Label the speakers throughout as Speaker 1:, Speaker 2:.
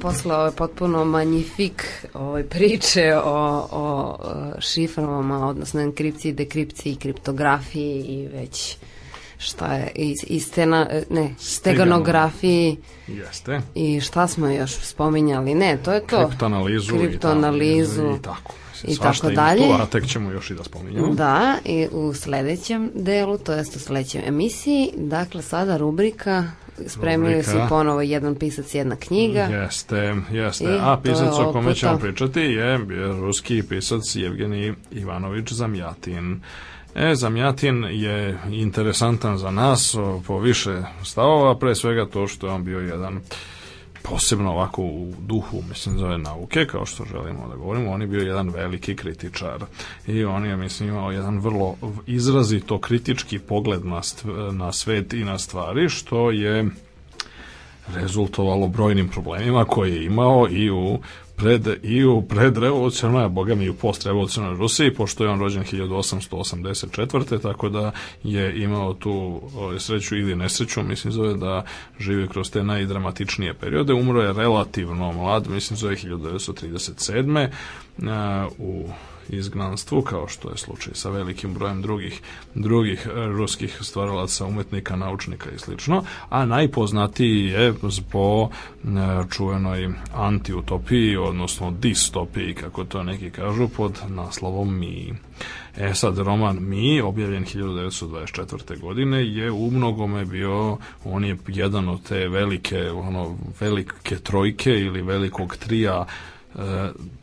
Speaker 1: Posle ove potpuno magnifik ove priče o, o šifrovama, odnosno enkripciji, dekripciji, kriptografiji i već šta je, i, i stena, ne, steganografiji.
Speaker 2: Jeste.
Speaker 1: I šta smo još spominjali? Ne, to je to.
Speaker 2: Kriptoanalizu.
Speaker 1: Kriptoanalizu.
Speaker 2: I tako.
Speaker 1: I tako dalje.
Speaker 2: Tu, a tek ćemo još i da spominjamo.
Speaker 1: Da, i u sledećem delu, to jest u sledećem emisiji, dakle sada rubrika spremili
Speaker 2: Rubrika.
Speaker 1: si ponovo jedan pisac, jedna knjiga.
Speaker 2: Jeste, jeste.
Speaker 1: I
Speaker 2: A pisac o kome ćemo pričati je ruski pisac Evgenij Ivanović Zamjatin. E, Zamjatin je interesantan za nas po više stavova, pre svega to što je on bio jedan posebno ovako u duhu, mislim, zove nauke, kao što želimo da govorimo, on je bio jedan veliki kritičar i on je, mislim, imao jedan vrlo izrazito kritički pogled na, na svet i na stvari, što je rezultovalo brojnim problemima koje je imao i u pred, i u predrevolucionarnoj, a boga mi i u postrevolucionarnoj Rusiji, pošto je on rođen 1884. tako da je imao tu sreću ili nesreću, mislim zove da živi kroz te najdramatičnije periode. Umro je relativno mlad, mislim zove 1937. a, u izgnanstvu, kao što je slučaj sa velikim brojem drugih drugih e, ruskih stvaralaca, umetnika, naučnika i slično, a najpoznatiji je po e, čuvenoj antiutopiji, odnosno distopiji, kako to neki kažu, pod naslovom Mi. E sad, roman Mi, objavljen 1924. godine, je u mnogome bio, on je jedan od te velike, ono, velike trojke ili velikog trija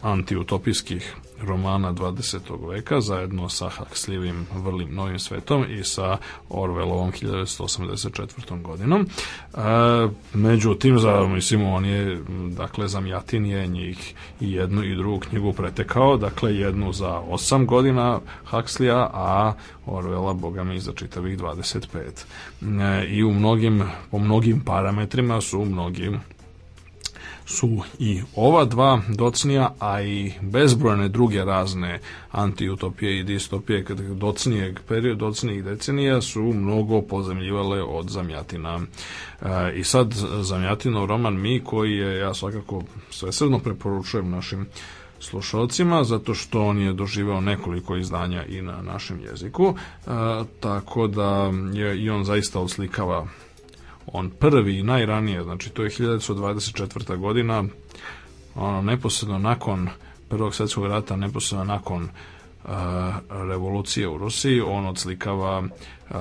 Speaker 2: antiutopijskih romana 20. veka zajedno sa Huxleyevim vrlim novim svetom i sa Orwellovom 1984. godinom. E, međutim, za, mislim, on je, dakle, Zamjatin je njih i jednu i drugu knjigu pretekao, dakle, jednu za 8 godina Huxleya, a Orwella, boga mi, za čitavih 25. E, I u mnogim, po mnogim parametrima su mnogim su i ova dva docnija, a i bezbrojne druge razne antiutopije i distopije docnijeg perioda, docnijih decenija su mnogo pozemljivale od Zamjatina. E, I sad Zamjatinov roman Mi, koji je, ja svakako svesredno preporučujem našim slušalcima, zato što on je doživeo nekoliko izdanja i na našem jeziku, e, tako da je i on zaista oslikava on prvi i najranije, znači to je 1924. godina, ono, neposredno nakon Prvog svjetskog rata, neposredno nakon uh, revolucije u Rusiji, on odslikava uh,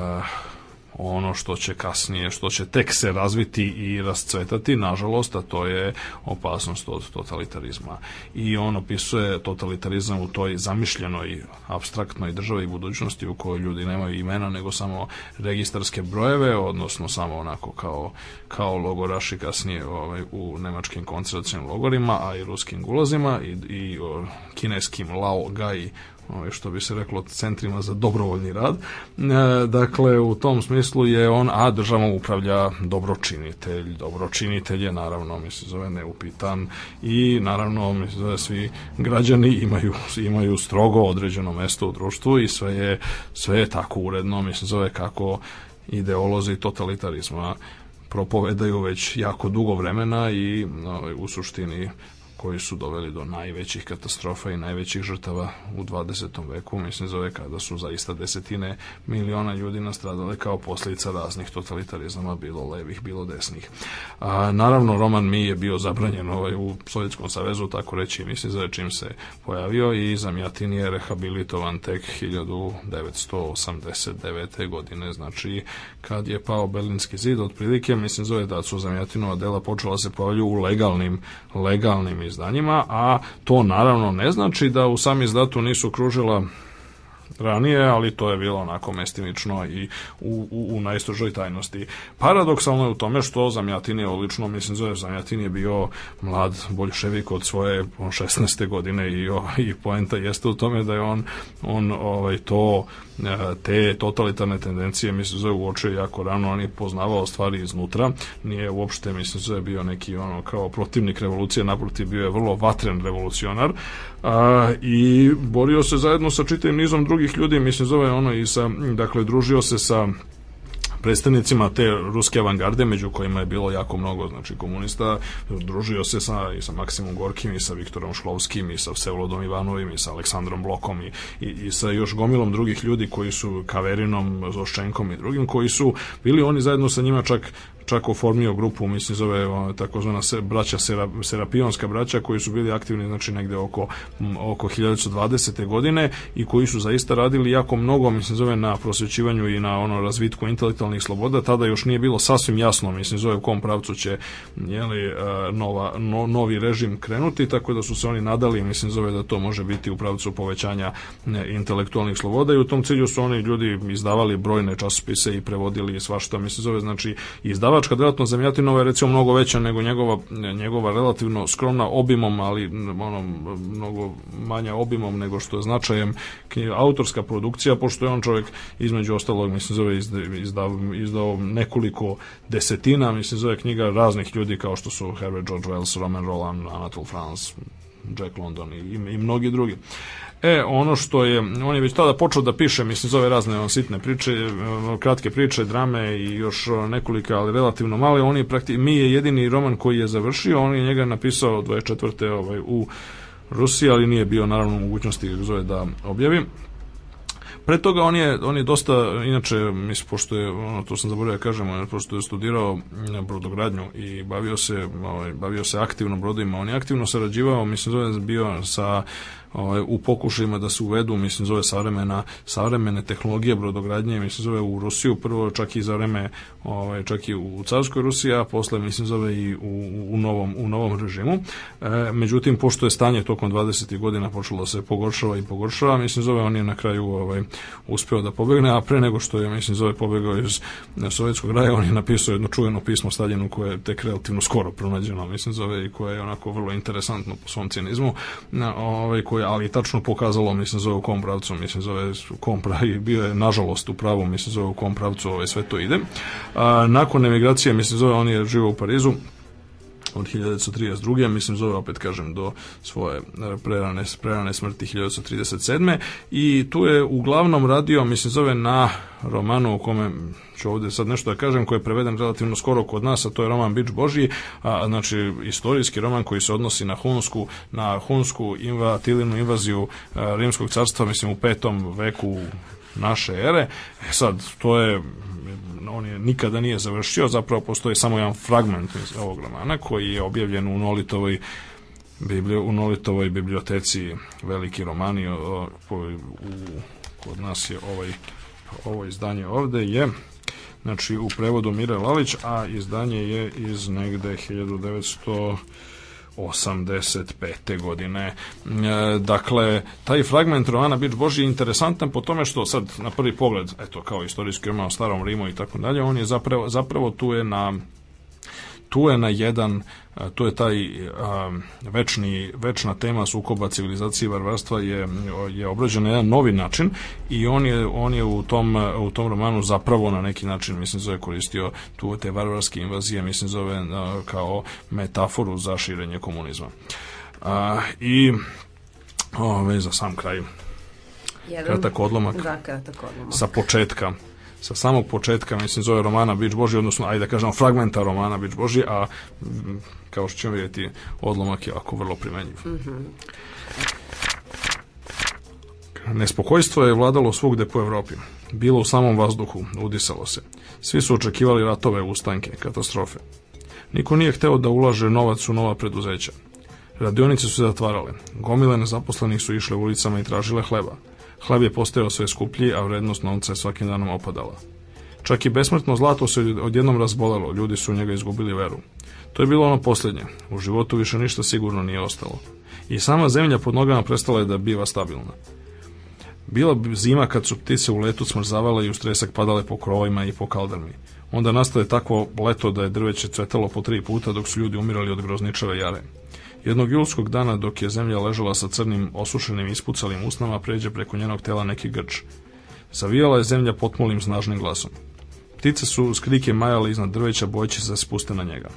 Speaker 2: ono što će kasnije, što će tek se razviti i rascvetati, nažalost, a to je opasnost od totalitarizma. I on opisuje totalitarizam u toj zamišljenoj, abstraktnoj državi budućnosti u kojoj ljudi nemaju imena, nego samo registarske brojeve, odnosno samo onako kao, kao logoraši kasnije ovaj, u nemačkim koncentracijnim logorima, a i ruskim gulazima i, i o, kineskim Lao Gai ovaj, što bi se reklo centrima za dobrovoljni rad. E, dakle, u tom smislu je on, a državom upravlja dobročinitelj. Dobročinitelj je naravno, mislim, zove neupitan i naravno, mislim, zove svi građani imaju, imaju strogo određeno mesto u društvu i sve je, sve je tako uredno, mislim, zove kako ideolozi totalitarizma propovedaju već jako dugo vremena i no, u suštini koji su doveli do najvećih katastrofa i najvećih žrtava u 20. veku, mislim zove kada su zaista desetine miliona ljudi nastradale kao posljedica raznih totalitarizama, bilo levih, bilo desnih. A, naravno, roman Mi je bio zabranjen ovaj, u Sovjetskom savezu, tako reći, mislim za čim se pojavio i Zamjatin je rehabilitovan tek 1989. godine, znači kad je pao Berlinski zid, otprilike, mislim zove da su Zamjatinova dela počela se pojavlju u legalnim, legalnim izdanjima, a to naravno ne znači da u sam izdatu nisu kružila ranije, ali to je bilo onako mestimično i u, u, u najstrožoj tajnosti. Paradoksalno je u tome što Zamjatin je odlično, mislim, zove Zamjatin je bio mlad boljševik od svoje on 16. godine i, o, i poenta jeste u tome da je on, on ovaj, to E, te totalitarne tendencije mislim zove uočio jako rano, on je poznavao stvari iznutra, nije uopšte mislim zove bio neki ono kao protivnik revolucije, naprotiv bio je vrlo vatren revolucionar a, i borio se zajedno sa čitavim nizom drugih ljudi, mislim zove ono i sa, dakle družio se sa predstavnicima te ruske avangarde, među kojima je bilo jako mnogo znači komunista, družio se sa, i sa Maksimom Gorkim i sa Viktorom Šlovskim i sa Vsevolodom Ivanovim i sa Aleksandrom Blokom i, i, i sa još gomilom drugih ljudi koji su Kaverinom, Zoščenkom i drugim, koji su bili oni zajedno sa njima čak čak oformio grupu, mislim zove takozvana braća sera, Serapionska braća koji su bili aktivni znači negde oko oko 1920. godine i koji su zaista radili jako mnogo, mislim zove na prosvećivanju i na ono razvitku intelektualnih sloboda, tada još nije bilo sasvim jasno, mislim zove u kom pravcu će jeli, e, nova, no, novi režim krenuti, tako da su se oni nadali, mislim zove da to može biti u pravcu povećanja intelektualnih sloboda i u tom cilju su oni ljudi izdavali brojne časopise i prevodili svašta, mislim zove znači izdavali izdavačka delatnost Zemljatinova je recimo mnogo veća nego njegova, njegova relativno skromna obimom, ali ono, mnogo manja obimom nego što je značajem autorska produkcija, pošto je on čovjek između ostalog, mislim, zove izdao, izdao nekoliko desetina, mislim, zove knjiga raznih ljudi kao što su Herbert George Wells, Roman Roland, Anatole France, Jack London i, i, mnogi drugi. E, ono što je, on je već tada počeo da piše, mislim, zove razne sitne priče, e, kratke priče, drame i još nekolika, ali relativno male. On je prakti, mi je jedini roman koji je završio, on je njega napisao 24. Ovaj, u Rusiji, ali nije bio naravno mogućnosti zove da objavi. Pre toga on je, on je dosta, inače, mislim, pošto je, ono, to sam zaboravio da kažem, pošto je studirao brodogradnju i bavio se, ovaj, bavio se aktivno brodovima, on je aktivno sarađivao, mislim, zove bio sa ovaj, u pokušajima da se uvedu, mislim, zove savremena, savremene tehnologije brodogradnje, mislim, zove u Rusiju, prvo čak i za vreme, ovaj, čak i u carskoj Rusiji, a posle, mislim, zove i u, u, novom, u novom režimu. E, međutim, pošto je stanje tokom 20. godina počelo da se pogoršava i pogoršava, mislim, zove on je na kraju ovaj, uspeo da pobegne, a pre nego što je, mislim, zove pobegao iz sovjetskog raja, on je napisao jedno čuveno pismo Staljinu koje je tek relativno skoro pronađeno, mislim, zove i koje je onako vrlo interesantno po svom cijenizmu, ovaj, koje ali tačno pokazalo, mislim, zove u kom pravcu, mislim, zove u kom pravi, bio je, nažalost, u pravu, mislim, zove u kom pravcu ove, sve to ide. A, nakon emigracije, mislim, zove, on je živao u Parizu, od 1932. mislim zove opet kažem do svoje prerane, prerane smrti 1937. i tu je uglavnom radio mislim zove na romanu u kome ću ovde sad nešto da kažem koji je preveden relativno skoro kod nas a to je roman Bić Božji a, znači istorijski roman koji se odnosi na Hunsku na Hunsku inva, tilinu invaziju a, Rimskog carstva mislim u petom veku naše ere. E sad, to je on je nikada nije završio, zapravo postoji samo jedan fragment iz ovog romana koji je objavljen u Nolitovoj biblio, u Nolitovoj biblioteci veliki romani o, o, u, kod nas je ovaj ovo izdanje ovde je znači u prevodu Mire Lalić, a izdanje je iz negde 1900 85. godine. E, dakle, taj fragment romana Bić Boži je interesantan po tome što sad na prvi pogled, eto, kao istorijski roman o starom Rimu i tako dalje, on je zapravo, zapravo tu je na tu je na jedan to je taj večni, večna tema sukoba civilizacije i varvarstva je, je obrađen na jedan novi način i on je, on je u, tom, u tom romanu zapravo na neki način, mislim, zove koristio tu te varvarske invazije, mislim, zove kao metaforu za širenje komunizma. A, I ove, za sam kraj
Speaker 1: Jedan,
Speaker 2: kratak odlomak,
Speaker 1: da, kratak odlomak.
Speaker 2: sa početka sa samog početka, mislim, zove romana Bić Boži, odnosno, ajde da kažemo, fragmenta romana Bić Boži, a kao što ćemo vidjeti, odlomak je ovako vrlo primenjiv. Mm -hmm. Nespokojstvo je vladalo svugde po Evropi. Bilo u samom vazduhu, udisalo se. Svi su očekivali ratove, ustanke, katastrofe. Niko nije hteo da ulaže novac u nova preduzeća. Radionice su se zatvarale. Gomile nezaposlenih su išle ulicama i tražile hleba. Hleb je postajao sve skuplji, a vrednost novca je svakim danom opadala. Čak i besmrtno zlato se odjednom razbolelo, ljudi su u njega izgubili veru. To je bilo ono posljednje. U životu više ništa sigurno nije ostalo. I sama zemlja pod nogama prestala je da biva stabilna. Bila bi zima kad su ptice u letu smrzavale i u stresak padale po krovovima i po kaldrmi. Onda nastaje takvo leto da je drveće cvetalo po tri puta dok su ljudi umirali od grozničave jare. Jednog julskog dana dok je zemlja ležala sa crnim, osušenim, ispucalim usnama, pređe preko njenog tela neki grč. Zavijala je zemlja potmulim snažnim glasom. Ptice su skrike majale iznad drveća bojeći se da na njega.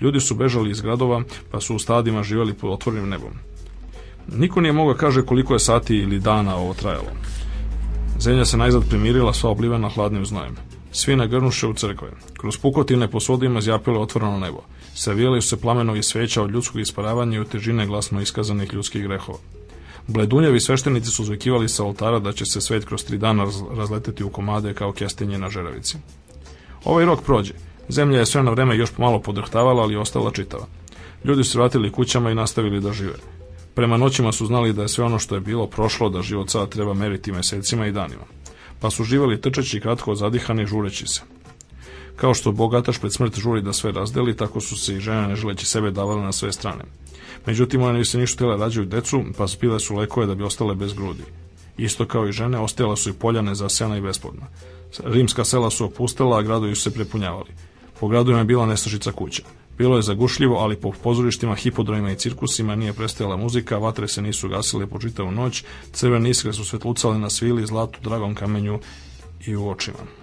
Speaker 2: Ljudi su bežali iz gradova, pa su u stadima živjeli pod otvorenim nebom. Niko nije mogao kaže koliko je sati ili dana ovo trajalo. Zemlja se najzad primirila sva oblivena hladnim znojem. Svi nagrnuše u crkve. Kroz pukotine po svodima zjapilo otvoreno nebo. Savijali su se plamenovi sveća od ljudskog isparavanja i težine glasno iskazanih ljudskih grehova. Bledunjevi sveštenici su zvekivali sa oltara da će se svet kroz tri dana razleteti u komade kao kestenje na žeravici. Ovaj rok prođe. Zemlja je sve na vreme još pomalo podrhtavala, ali ostala čitava. Ljudi su vratili kućama i nastavili da žive. Prema noćima su znali da je sve ono što je bilo prošlo, da život sada treba meriti mesecima i danima. Pa su živali trčeći kratko zadihani žureći se. Kao što bogataš pred smrt žuri da sve razdeli, tako su se i žene ne želeći sebe davale na sve strane. Međutim, one nisu ništa htjela rađaju decu, pa spile su lekove da bi ostale bez grudi. Isto kao i žene, ostajala su i poljane zasjana i besplodna. Rimska sela su opustela, a gradovi su se prepunjavali. Po gradovima je bila nestašica kuća. Bilo je zagušljivo, ali po pozorištima, hipodromima i cirkusima nije prestajala muzika, vatre se nisu gasile po čitavu noć, crvene iskre su svetlucale na svili, zlatu, dragom kamenju i u očima.